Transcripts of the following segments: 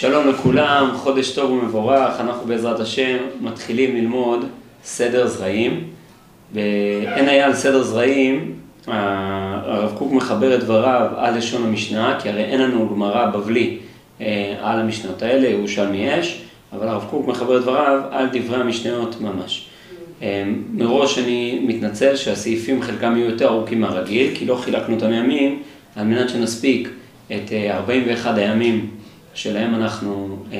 שלום לכולם, חודש טוב ומבורך, אנחנו בעזרת השם מתחילים ללמוד סדר זרעים. ואין היה על סדר זרעים, הרב קוק מחבר את דבריו על לשון המשנה, כי הרי אין לנו גמרא בבלי אה, על המשנות האלה, ירושלמי יש, אבל הרב קוק מחבר את דבריו על דברי המשניות ממש. אה, מראש אני מתנצל שהסעיפים חלקם יהיו יותר ארוכים מהרגיל, כי לא חילקנו אותם ימים, על מנת שנספיק את 41 אה, הימים שלהם אנחנו אה,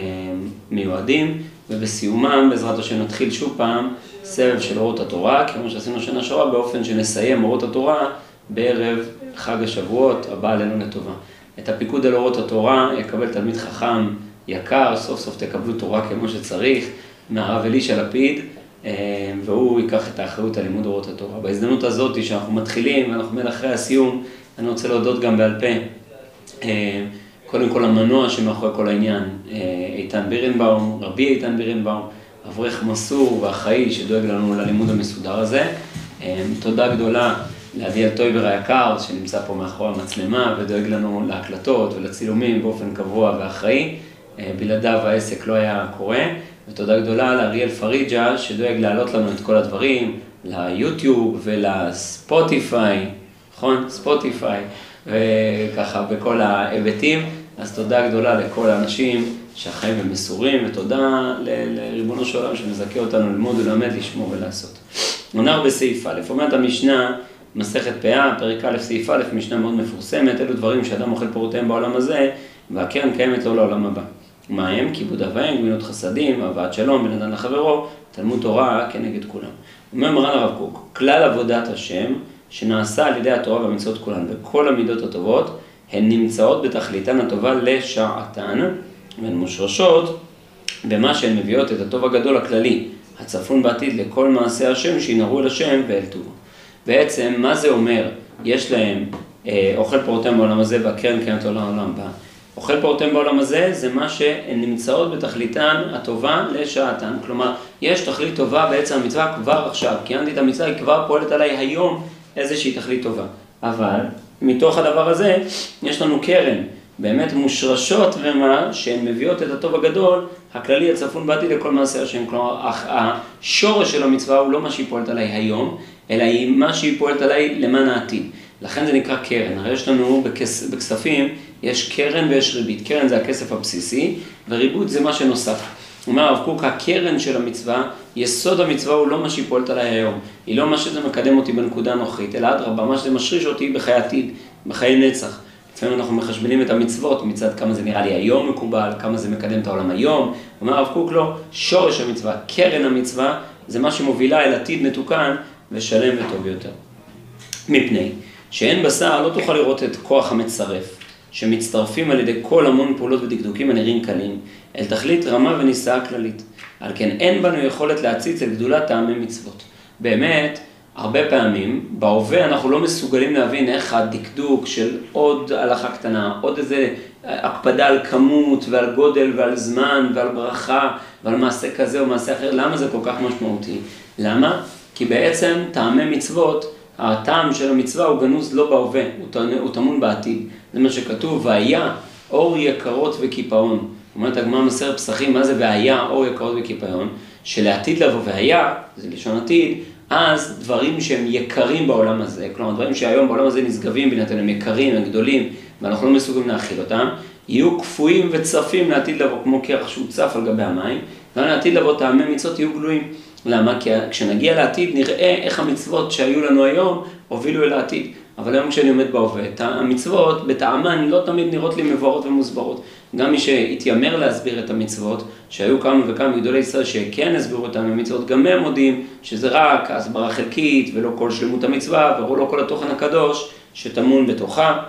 מיועדים, ובסיומם בעזרת השם נתחיל שוב פעם סבב של אורות התורה, כמו שעשינו שנה שעברה, באופן שנסיים אורות התורה בערב חג השבועות הבא עלינו לטובה. את הפיקוד על אורות התורה יקבל תלמיד חכם יקר, סוף סוף תקבלו תורה כמו שצריך, מהרב אלישע לפיד, אה, והוא ייקח את האחריות על לימוד אורות התורה. בהזדמנות הזאת שאנחנו מתחילים ואנחנו מיד אחרי הסיום, אני רוצה להודות גם בעל פה. קודם כל המנוע שמאחורי כל העניין, אה, איתן בירנבאום, רבי איתן בירנבאום, אברך מסור ואחראי שדואג לנו ללימוד המסודר הזה. אה, תודה גדולה לאביאל טויבר היקר שנמצא פה מאחורי המצלמה ודואג לנו להקלטות ולצילומים באופן קבוע ואחראי. אה, בלעדיו העסק לא היה קורה. ותודה גדולה לאריאל פריג'ה שדואג להעלות לנו את כל הדברים, ליוטיוב ולספוטיפיי, נכון? ספוטיפיי. וככה בכל ההיבטים. אז תודה גדולה לכל האנשים שהחיים הם מסורים, ותודה לריבונו של עולם שמזכה אותנו ללמוד וללמד, לשמור ולעשות. עונה בסעיף א', אומרת המשנה, מסכת פאה, פרק א', סעיף א', משנה מאוד מפורסמת, אלו דברים שאדם אוכל פירותיהם בעולם הזה, והקרן קיימת לו לעולם הבא. מה הם? כיבוד אב ואם, גמילות חסדים, הבאת שלום, בין אדם לחברו, תלמוד תורה כנגד כולם. אומר מרן הרב קוק, כלל עבודת השם, שנעשה על ידי התורה והמצוות כולן, וכל המידות הטובות, הן נמצאות בתכליתן הטובה לשעתן, והן מושרשות במה שהן מביאות את הטוב הגדול הכללי, הצפון בעתיד לכל מעשה השם שינהרו אל השם ואל טובו. בעצם, מה זה אומר? יש להם אה, אוכל פירותיהם בעולם הזה והקרן קיימת לעולם הבא. אוכל פירותיהם בעולם הזה זה מה שהן נמצאות בתכליתן הטובה לשעתן. כלומר, יש תכלית טובה בעצם המצווה כבר עכשיו. קיימתי את המצווה, היא כבר פועלת עליי היום איזושהי תכלית טובה. אבל מתוך הדבר הזה יש לנו קרן, באמת מושרשות ומה, שהן מביאות את הטוב הגדול, הכללי הצפון בעתיד לכל מעשה השם. כלומר, השורש של המצווה הוא לא מה שהיא פועלת עליי היום, אלא היא מה שהיא פועלת עליי למען העתיד. לכן זה נקרא קרן. הרי יש לנו בכס, בכספים, יש קרן ויש ריבית. קרן זה הכסף הבסיסי, וריבית זה מה שנוסף. אומר הרב קוק, הקרן של המצווה, יסוד המצווה הוא לא מה שהיא פועלת עליי היום. היא לא מה שזה מקדם אותי בנקודה הנוכחית, אלא אדרבה, מה שזה משריש אותי בחיי עתיד, בחיי נצח. לפעמים אנחנו מחשבנים את המצוות מצד כמה זה נראה לי היום מקובל, כמה זה מקדם את העולם היום. אומר הרב קוק לא, שורש המצווה, קרן המצווה, זה מה שמובילה אל עתיד מתוקן ושלם וטוב יותר. מפני שאין בשר לא תוכל לראות את כוח המצרף, שמצטרפים על ידי כל המון פעולות ודקדוקים הנראים קלים, אל תכלית רמה ונישאה כללית. על כן אין בנו יכולת להציץ אל גדולת טעמי מצוות. באמת, הרבה פעמים, בהווה אנחנו לא מסוגלים להבין איך הדקדוק של עוד הלכה קטנה, עוד איזה הקפדה על כמות ועל גודל ועל זמן ועל ברכה ועל מעשה כזה או מעשה אחר, למה זה כל כך משמעותי? למה? כי בעצם טעמי מצוות, הטעם של המצווה הוא גנוז לא בהווה, הוא טמון בעתיד. זה מה שכתוב, והיה אור יקרות וקיפאון. אומרת הגמרא מסר פסחים, מה זה והיה אור יקרות וקיפאון? שלעתיד לבוא והיה, זה לשון עתיד, אז דברים שהם יקרים בעולם הזה, כלומר דברים שהיום בעולם הזה נשגבים בהינתן הם יקרים, הם גדולים, ואנחנו לא מסוגלים להכיל אותם, יהיו קפואים וצפים לעתיד לבוא, כמו קרח שהוא צף על גבי המים, ולעתיד לבוא טעמי מצוות יהיו גלויים. למה? כי כשנגיע לעתיד נראה איך המצוות שהיו לנו היום הובילו אל העתיד. אבל היום כשאני עומד בהווה, המצוות בטעמן לא תמיד נראות לי מבוארות ומוסברות. גם מי שהתיימר להסביר את המצוות, שהיו כמה וכמה גדולי ישראל שכן הסבירו אותם המצוות, גם הם מודים שזה רק הסברה חלקית ולא כל שלמות המצווה ולא כל התוכן הקדוש שטמון בתוכה.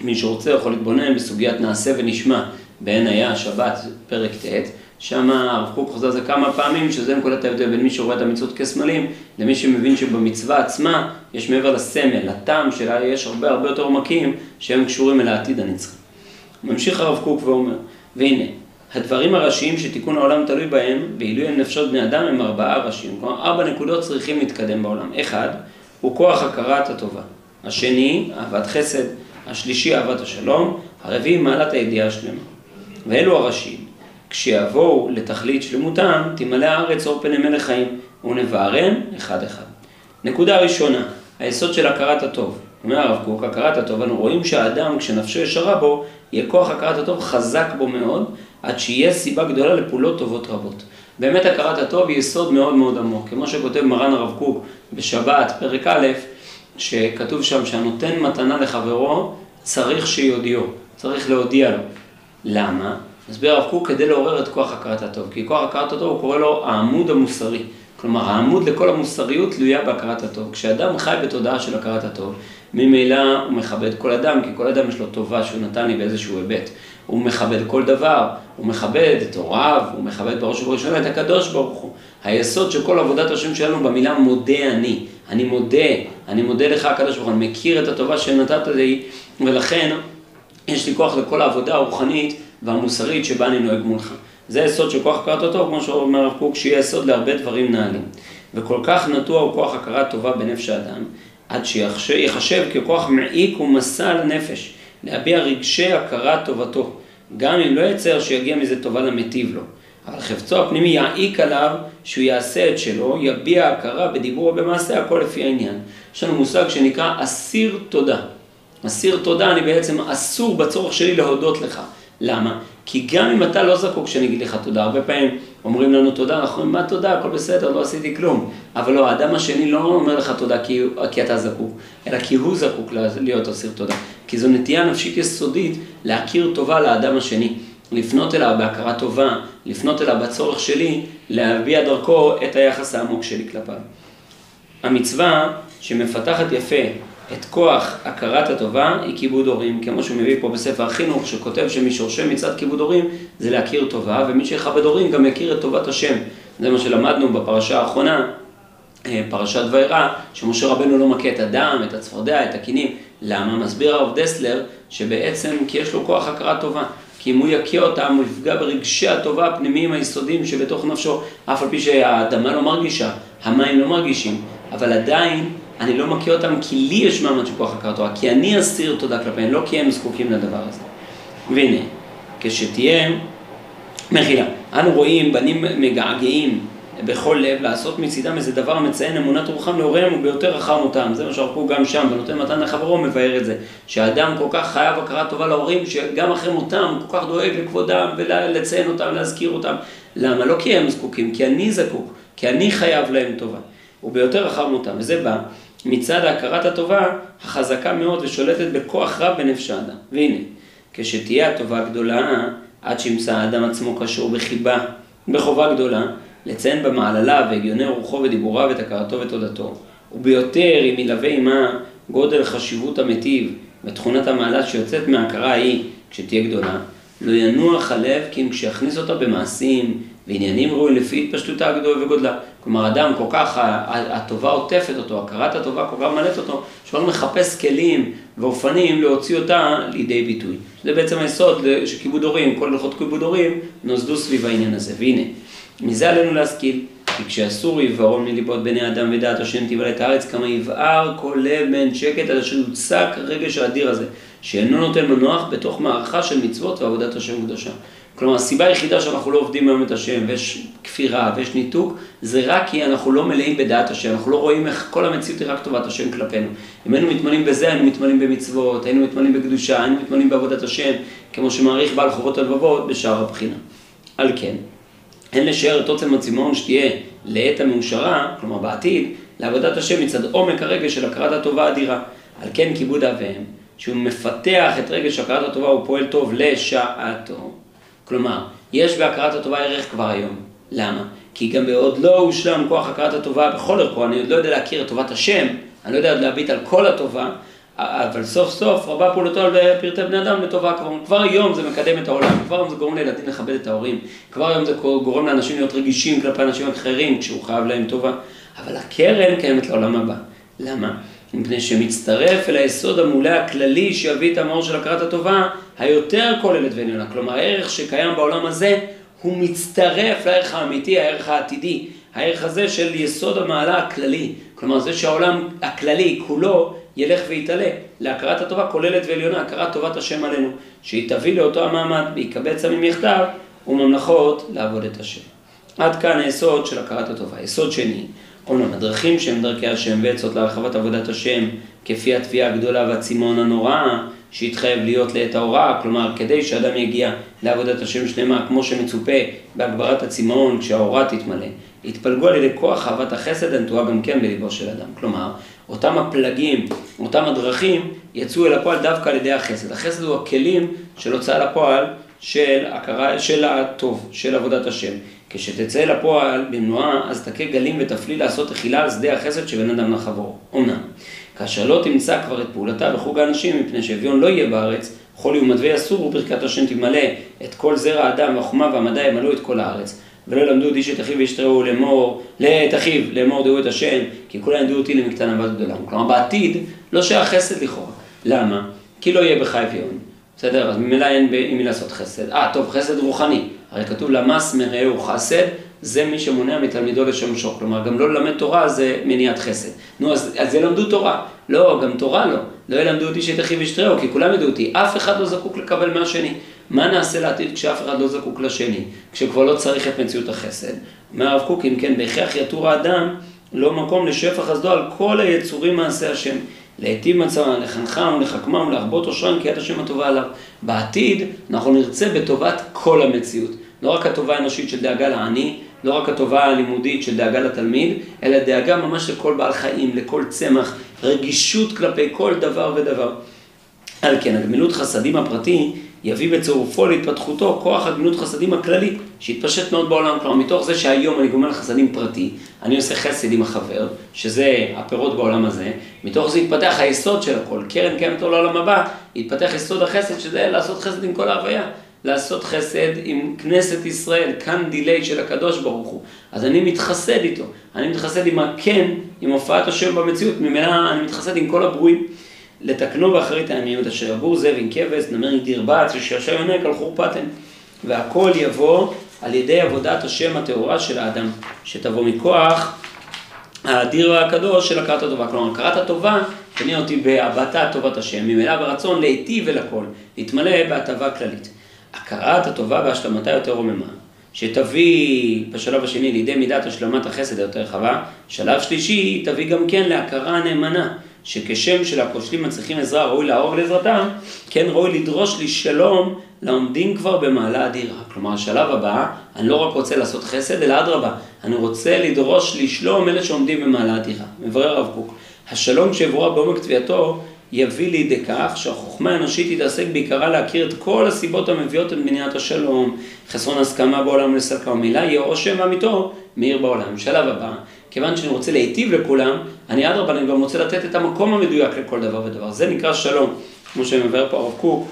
מי שרוצה יכול להתבונן בסוגיית נעשה ונשמע בעין היה שבת פרק ט', שם הרב קוק חוזר על זה כמה פעמים, שזה נקודת ההבדל בין מי שרואה את המצוות כסמלים, למי שמבין שבמצווה עצמה יש מעבר לסמל, לטעם שלה יש הרבה הרבה יותר עומקים שהם קשורים אל העתיד הנצחי. ממשיך הרב קוק ואומר, והנה, הדברים הראשיים שתיקון העולם תלוי בהם, ועילוי נפשות בני אדם הם ארבעה ראשיים. כלומר, ארבע נקודות צריכים להתקדם בעולם. אחד, הוא כוח הכרת הטובה. השני, אהבת חסד. השלישי, אהבת השלום. הרביעי, מעלת הידיעה השלמה. ואלו הראשים, כשיבואו לתכלית שלמותם, תמלא הארץ אור פני מלך חיים, ונבערם אחד אחד. נקודה ראשונה, היסוד של הכרת הטוב. אומר הרב קוק, הכרת הטוב, אנו רואים שהאדם, כשנפשו ישרה בו, יהיה כוח הכרת הטוב חזק בו מאוד, עד שיהיה סיבה גדולה לפעולות טובות רבות. באמת הכרת הטוב היא יסוד מאוד מאוד עמוק. כמו שכותב מרן הרב קוק בשבת, פרק א', שכתוב שם שהנותן מתנה לחברו, צריך שיודיעו, צריך להודיע לו. למה? מסביר הרב קוק כדי לעורר את כוח הכרת הטוב. כי כוח הכרת הטוב הוא קורא לו העמוד המוסרי. כלומר, העמוד לכל המוסריות תלויה בהכרת הטוב. כשאדם חי בתודעה של הכרת הטוב, ממילא הוא מכבד כל אדם, כי כל אדם יש לו טובה שהוא נתן לי באיזשהו היבט. הוא מכבד כל דבר, הוא מכבד את הוריו, הוא מכבד בראש ובראשונה את הקדוש ברוך הוא. היסוד של כל עבודת השם שלנו במילה מודה אני. אני מודה, אני מודה לך הקדוש ברוך הוא, אני מכיר את הטובה שנתת לי, ולכן יש לי כוח לכל העבודה הרוחנית והמוסרית שבה אני נוהג מולך. זה היסוד של כוח הכרת הטוב, כמו שאומר הרב קוק, שיהיה יסוד להרבה דברים נעלים. וכל כך נטוע הוא כוח הכרת טובה בנפש האדם, עד שיחשב ככוח מעיק ומסע לנפש, להביע רגשי הכרת טובתו, גם אם לא יצר שיגיע מזה טובה למטיב לו. אבל חפצו הפנימי יעיק עליו שהוא יעשה את שלו, יביע הכרה בדיבור או במעשה, הכל לפי העניין. יש לנו מושג שנקרא אסיר תודה. אסיר תודה, אני בעצם אסור בצורך שלי להודות לך. למה? כי גם אם אתה לא זקוק שאני אגיד לך תודה, הרבה פעמים אומרים לנו תודה, אנחנו אומרים, מה תודה, הכל בסדר, לא עשיתי כלום. אבל לא, האדם השני לא אומר לך תודה כי, כי אתה זקוק, אלא כי הוא זקוק להיות אסיר תודה. כי זו נטייה נפשית יסודית להכיר טובה לאדם השני. לפנות אליו בהכרה טובה, לפנות אליו בצורך שלי, להביע דרכו את היחס העמוק שלי כלפיו. המצווה שמפתחת יפה את כוח הכרת הטובה היא כיבוד הורים, כמו שהוא מביא פה בספר החינוך, שכותב שמשורשי מצד כיבוד הורים זה להכיר טובה, ומי שיכבד הורים גם יכיר את טובת השם. זה מה שלמדנו בפרשה האחרונה, אה, פרשת וירא, שמשה רבנו לא מכה את הדם, את הצפרדע, את הכינים. למה? מסביר הרב דסלר, שבעצם כי יש לו כוח הכרת טובה. כי אם הוא יכה אותם, הוא יפגע ברגשי הטובה הפנימיים היסודיים שבתוך נפשו, אף על פי שהאדמה לא מרגישה, המים לא מרגישים, אבל עדיין אני לא מכיר אותם כי לי יש מעמד של כוח הכרת תורה, כי אני אסיר תודה כלפיהם, לא כי הם זקוקים לדבר הזה. והנה, כשתהיה מחילה, אנו רואים בנים מגעגעים בכל לב לעשות מצידם איזה דבר המציין אמונת רוחם להוריהם וביותר אחר מותם. זה מה שהרפו גם שם, ונותן מתן לחברו מבאר את זה. שהאדם כל כך חייב הכרה טובה להורים, שגם אחרי מותם הוא כל כך דואג לכבודם ולציין אותם, להזכיר אותם. למה? לא כי הם זקוקים, כי אני זקוק, כי אני חייב להם טובה. וביותר אחר מותם. וזה בא מצד הכרת הטובה החזקה מאוד ושולטת בכוח רב בנפש האדם. והנה, כשתהיה הטובה גדולה, עד שימצא האדם עצמו קשור בחיבה, בחובה גדולה, לציין במעללה והגיוני רוחו ודיבוריו את הכרתו ותודתו. וביותר אם ילווה עמה גודל חשיבות המטיב ותכונת המעלה שיוצאת מההכרה ההיא, כשתהיה גדולה, לא ינוח הלב כי אם כשיכניס אותה במעשים ועניינים ראויים לפי התפשטותה הגדולה וגודלה. כלומר, אדם כל כך, הטובה עוטפת אותו, הכרת הטובה כל כך מלאת אותו, שהוא מחפש כלים ואופנים להוציא אותה לידי ביטוי. זה בעצם היסוד של כיבוד הורים, כל הלכות כיבוד הורים נוסדו סביב העניין הזה. והנה, מזה עלינו להשכיל, כי כשאסור יבערון מליבות בני אדם ודעת השם תבעל את הארץ, כמה יבער כל לב מעין שקט, עד אשר יוצק הרגש האדיר הזה, שאינו נותן מנוח בתוך מערכה של מצוות ועבודת השם קדושה. כלומר, הסיבה היחידה שאנחנו לא עובדים היום את השם, ויש כפירה ויש ניתוק, זה רק כי אנחנו לא מלאים בדעת השם, אנחנו לא רואים איך כל המציאות היא רק טובת השם כלפינו. אם היינו מתמלאים בזה, היינו מתמלאים במצוות, היינו מתמלאים בקדושה, היינו מתמלאים בעבודת השם, כמו שמעריך בעל חובות הלבבות בשער הבחינה. על כן, אין לשער את עוצם הצימון שתהיה לעת המאושרה, כלומר בעתיד, לעבודת השם מצד עומק הרגש של הכרת הטובה האדירה. על כן כיבוד אב ואם, שהוא מפתח את רגש הכרת הטובה, הוא פועל טוב לשעתו. כלומר, יש בהכרת הטובה ערך כבר היום. למה? כי גם בעוד לא הושלם כוח הכרת הטובה בכל ערכו, אני עוד לא יודע להכיר את טובת השם, אני לא יודע להביט על כל הטובה, אבל סוף סוף רבה פעולתו על פרטי בני אדם לטובה כבר. כבר היום זה מקדם את העולם, כבר היום זה גורם לילדים לכבד את ההורים, כבר היום זה גורם לאנשים להיות רגישים כלפי אנשים אחרים כשהוא חייב להם טובה, אבל הקרן קיימת לעולם הבא. למה? מפני שמצטרף אל היסוד המעולה הכללי שיביא את המאור של הכרת הטובה, היותר כוללת ועליונה. כלומר, הערך שקיים בעולם הזה, הוא מצטרף לערך האמיתי, הערך העתידי. הערך הזה של יסוד המעלה הכללי. כלומר, זה שהעולם הכללי כולו ילך ויתעלה. להכרת הטובה כוללת ועליונה, הכרת טובת השם עלינו, שהיא תביא לאותו המעמד ויקבץ עמים יחדיו וממלכות לעבוד את השם. עד כאן היסוד של הכרת הטובה. יסוד שני, אומנם הדרכים שהם דרכי השם ועצות להרחבת עבודת השם, כפי התביעה הגדולה והצימון הנורא, שהתחייב להיות לעת ההוראה, כלומר כדי שאדם יגיע לעבודת השם שלמה כמו שמצופה בהגברת הצימון כשההוראה תתמלא, יתפלגו על ידי כוח אהבת החסד הנטועה גם כן בליבו של אדם. כלומר, אותם הפלגים, אותם הדרכים, יצאו אל הפועל דווקא על ידי החסד. החסד הוא הכלים של הוצאה לפועל של, הכרה, של הטוב, של עבודת השם. כשתצא אל הפועל במנועה, אז תכה גלים ותפליא לעשות תחילה על שדה החסד שבין אדם לחברו. אמנם, כאשר לא תמצא כבר את פעולתה בחוג האנשים, מפני שאביון לא יהיה בארץ, חולי ומדווה אסור, וברכת השם תמלא את כל זרע האדם, והחומה והמדע ימלאו את כל הארץ. ולא ילמדו את איש את אחיו וישתראו לאמור, לאת אחיו, לאמור דעו את השם, כי כולם ידעו אותי למקטן עבד גדולה. כלומר, בעתיד לא שייך חסד לכאורה. למה? כי לא יהיה בך אביון. בסדר? אז ממילא אין עם מי לעשות חסד. אה, טוב, חסד רוחני. הרי כתוב למס מרעהו חסד, זה מי שמונע מתלמידו לשמשו. כלומר, גם לא ללמד תורה זה מניעת חסד. נו, אז, אז ילמדו תורה. לא, גם תורה לא. לא ילמדו אותי שאת אחיו וישתראו, כי כולם ידעו אותי. אף אחד לא זקוק לקבל מהשני. מה נעשה לעתיד כשאף אחד לא זקוק לשני? כשכבר לא צריך את מציאות החסד. אומר הרב קוק, אם כן, בהכרח יתור האדם לא מקום לשפע חסדו על כל היצורים מעשה השם. להיטיב מצבם, לחנכם ולחכמם ולהרבות עושרם כי יד השם הטובה עליו. בעתיד אנחנו נרצה בטובת כל המציאות. לא רק הטובה האנושית של דאגה לעני, לא רק הטובה הלימודית של דאגה לתלמיד, אלא דאגה ממש לכל בעל חיים, לכל צמח, רגישות כלפי כל דבר ודבר. על כן, הגמילות חסדים הפרטי יביא בצירופו להתפתחותו כוח הגמילות חסדים הכללי, שיתפשט מאוד בעולם. כלומר, מתוך זה שהיום אני גומר חסדים פרטי, אני עושה חסד עם החבר, שזה הפירות בעולם הזה, מתוך זה יתפתח היסוד של הכל. קרן קיימת לעולם הבא, יתפתח יסוד החסד, שזה לעשות חסד עם כל ההוויה. לעשות חסד עם כנסת ישראל, כאן דיליי של הקדוש ברוך הוא. אז אני מתחסד איתו, אני מתחסד עם הכן, עם הופעת השם במציאות, ממילא אני מתחסד עם כל הברואים. לתקנו באחרית העניות אשר יגור זאב כבש, נמר עם דיר בץ, ושישר יונק על חורפתם. והכל יבוא על ידי עבודת השם הטהורה של האדם, שתבוא מכוח האדיר והקדוש של הכרת הטובה. כלומר, הכרת הטובה תניע אותי בהבטת טובת השם, ממילא ברצון להיטיב אל הכל, להתמלא בהטבה כללית. הכרת הטובה והשלמתה יותר רוממה, שתביא בשלב השני לידי מידת השלמת החסד היותר רחבה, שלב שלישי תביא גם כן להכרה הנאמנה, שכשם שלכושלים מצריכים עזרה ראוי לערוב לעזרתם, כן ראוי לדרוש לי שלום לעומדים כבר במעלה אדירה. כלומר, השלב הבא, אני לא רק רוצה לעשות חסד, אלא אדרבה, אני רוצה לדרוש לשלום אלה שעומדים במעלה אדירה. מברר הרב קוק, השלום שיבורר בעומק תביעתו, יביא לידי כך שהחוכמה האנושית תתעסק בעיקרה להכיר את כל הסיבות המביאות את מניעת השלום, חסרון הסכמה בעולם ולסלקה, ומילה יהיה עושם ואמיתו מאיר בעולם. שלב הבא, כיוון שאני רוצה להיטיב לכולם, אני אדרבה, אני גם רוצה לתת את המקום המדויק לכל דבר ודבר. זה נקרא שלום, כמו שמבאר פה הרב קוק,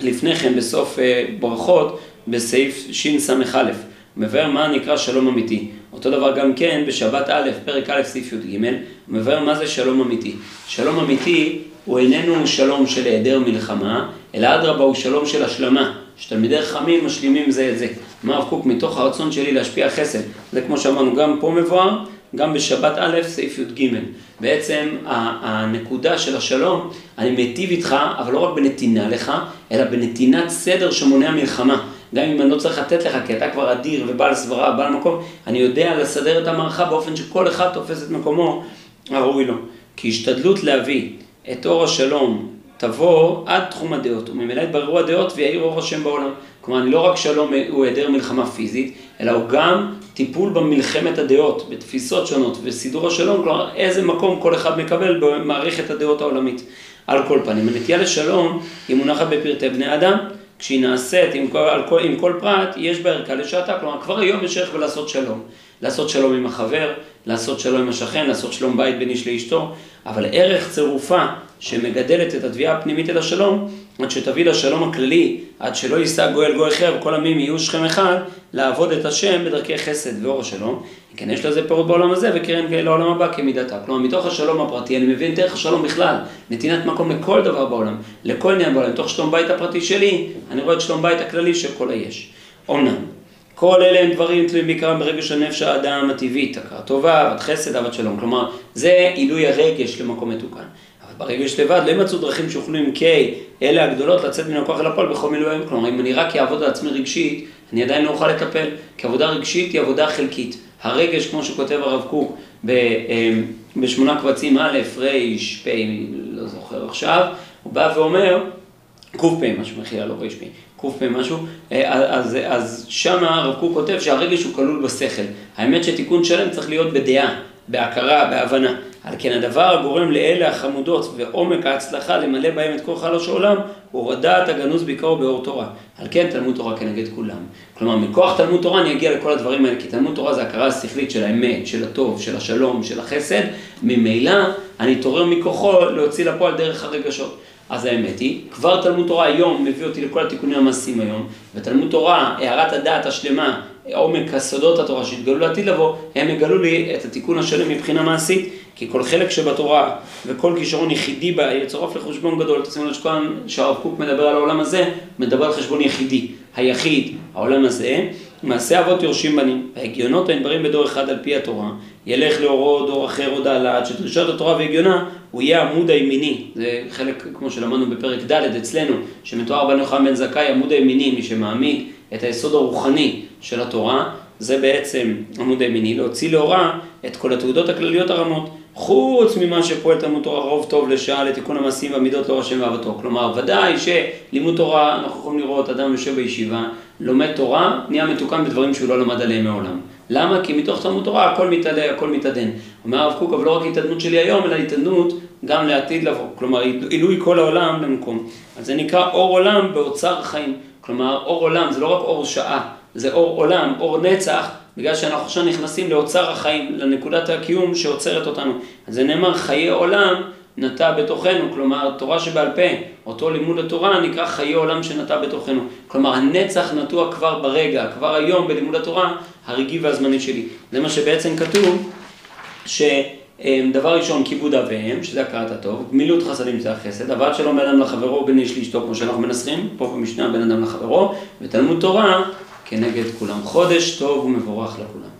לפני כן בסוף אה, ברכות, בסעיף שס"א, מבאר מה נקרא שלום אמיתי. אותו דבר גם כן בשבת א', פרק א', סעיף י"ג, מבאר מה זה שלום אמיתי. שלום אמיתי הוא איננו שלום של היעדר מלחמה, אלא אדרבה הוא שלום של השלמה, שתלמידי חכמים משלימים זה את זה. אמר הרב קוק, מתוך הרצון שלי להשפיע חסד, זה כמו שאמרנו, גם פה מבואר, גם בשבת א', סעיף י"ג. בעצם הנקודה של השלום, אני מיטיב איתך, אבל לא רק בנתינה לך, אלא בנתינת סדר שמונע מלחמה. גם אם אני לא צריך לתת לך, כי אתה כבר אדיר ובעל סברה, בעל מקום, אני יודע לסדר את המערכה באופן שכל אחד תופס את מקומו הראוי לו. כי השתדלות להביא את אור השלום תבוא עד תחום הדעות, וממילא יתבררו הדעות ויאיר אור השם בעולם. כלומר, לא רק שלום הוא היעדר מלחמה פיזית, אלא הוא גם טיפול במלחמת הדעות, בתפיסות שונות, וסידור השלום, כלומר, איזה מקום כל אחד מקבל במערכת הדעות העולמית. על כל פנים, הנטייה לשלום היא מונחת בפרטי בני אדם, כשהיא נעשית עם כל, כל, עם כל פרט, יש בה ערכה לשעתה, כלומר, כבר היום יש ערך בלעשות שלום. לעשות שלום עם החבר, לעשות שלום עם השכן, לעשות שלום בית בין איש לאשתו, אבל ערך צירופה שמגדלת את התביעה הפנימית אל השלום, עד שתביא לשלום הכללי, עד שלא יישא גואל גוי אחר וכל עמים יהיו שכם אחד, לעבוד את השם בדרכי חסד ואור השלום. כן, יש לזה פירות בעולם הזה וקרן לעולם הבא כמידתה. כלומר, מתוך השלום הפרטי אני מבין דרך השלום בכלל, נתינת מקום לכל דבר בעולם, לכל עניין בעולם, מתוך שלום בית הפרטי שלי, אני רואה את שלום בית הכללי של כל היש. אמנם, כל אלה הם דברים תלויים בעיקרם ברגש הנפש האדם הטבעית, הכרת טובה, אהבת חסד, אהבת שלום. כלומר, זה עילוי הרגש למקום מתוקן. אבל ברגש לבד לא ימצאו דרכים שיוכלו עם K, אלה הגדולות, לצאת מן הכוח אל הפועל בכל מילואים. כלומר, אם אני רק אעבוד על עצמי רגשית, אני עדיין לא אוכל לטפל, כי עבודה רגשית היא עבודה חלקית. הרגש, כמו שכותב הרב קוק אמ, בשמונה קבצים א', ר', פ', לא זוכר עכשיו, הוא בא ואומר, קפ, משהו מחילה, לא ר', קפ משהו, אה, אז, אז שם הרב קוק כותב שהרגש הוא כלול בשכל. האמת שתיקון שלם צריך להיות בדעה, בהכרה, בהבנה. על כן הדבר הגורם לאלה החמודות ועומק ההצלחה למלא בהם את כל חלוש העולם, הוא הורדת הגנוז בעיקרו באור תורה. על כן תלמוד תורה כנגד כולם. כלומר, מכוח תלמוד תורה אני אגיע לכל הדברים האלה, כי תלמוד תורה זה הכרה השכלית של האמת, של הטוב, של השלום, של החסד. ממילא אני תורר מכוחו להוציא לפועל דרך הרגשות. אז האמת היא, כבר תלמוד תורה היום מביא אותי לכל התיקונים המעשיים היום, ותלמוד תורה, הערת הדעת השלמה, עומק הסודות התורה שהתגלו לעתיד לבוא, הם יגלו לי את התיקון השלם מבחינה מעשית, כי כל חלק שבתורה וכל כישרון יחידי בה יצורף לחשבון גדול. תשימו לב שהרב קוק מדבר על העולם הזה, מדבר על חשבון יחידי. היחיד, העולם הזה, מעשה אבות יורשים בנים, והגיונות הנדברים בדור אחד על פי התורה, ילך לאורו דור אחר עוד הלאה, עד שדרישת התורה והגיונה, הוא יהיה עמוד הימיני. זה חלק, כמו שלמדנו בפרק ד' אצלנו, שמתואר בנו יוחנן בן זכאי, עמוד הימיני, מי שמעמיד את היסוד הרוחני של התורה, זה בעצם עמוד הימיני, להוציא לאורה את כל התעודות הכלליות הרמות. חוץ ממה שפועל תלמוד תורה רוב טוב לשעה לתיקון המעשים והמידות לאור השם ואהבתו. כלומר, ודאי שלימוד תורה, אנחנו יכולים לראות אדם יושב בישיבה, לומד תורה, נהיה מתוקן בדברים שהוא לא למד עליהם מעולם. למה? כי מתוך תלמוד תורה הכל מתעלה, הכל מתעדן. אומר הרב קוק, אבל לא רק התעדנות שלי היום, אלא התעדנות גם לעתיד לבוא. כלומר, עילוי כל העולם למקום. אז זה נקרא אור עולם באוצר חיים. כלומר, אור עולם זה לא רק אור שעה, זה אור עולם, אור נצח, בגלל שאנחנו עכשיו נכנסים לאוצר החיים, לנקודת הקיום שעוצרת אותנו. אז זה נאמר חיי עולם נטע בתוכנו, כלומר תורה שבעל פה, אותו לימוד התורה נקרא חיי עולם שנטע בתוכנו. כלומר הנצח נטוע כבר ברגע, כבר היום בלימוד התורה, הרגעי והזמני שלי. זה מה שבעצם כתוב, שדבר ראשון כיבוד אב ואם, שזה הכרת הטוב, גמילות חסדים זה החסד, אבל שלום בן אדם לחברו בין איש לאשתו, כמו שאנחנו מנסחים, פה במשנה בין אדם לחברו, ותלמוד תורה כנגד כולם. חודש טוב ומבורך לכולם.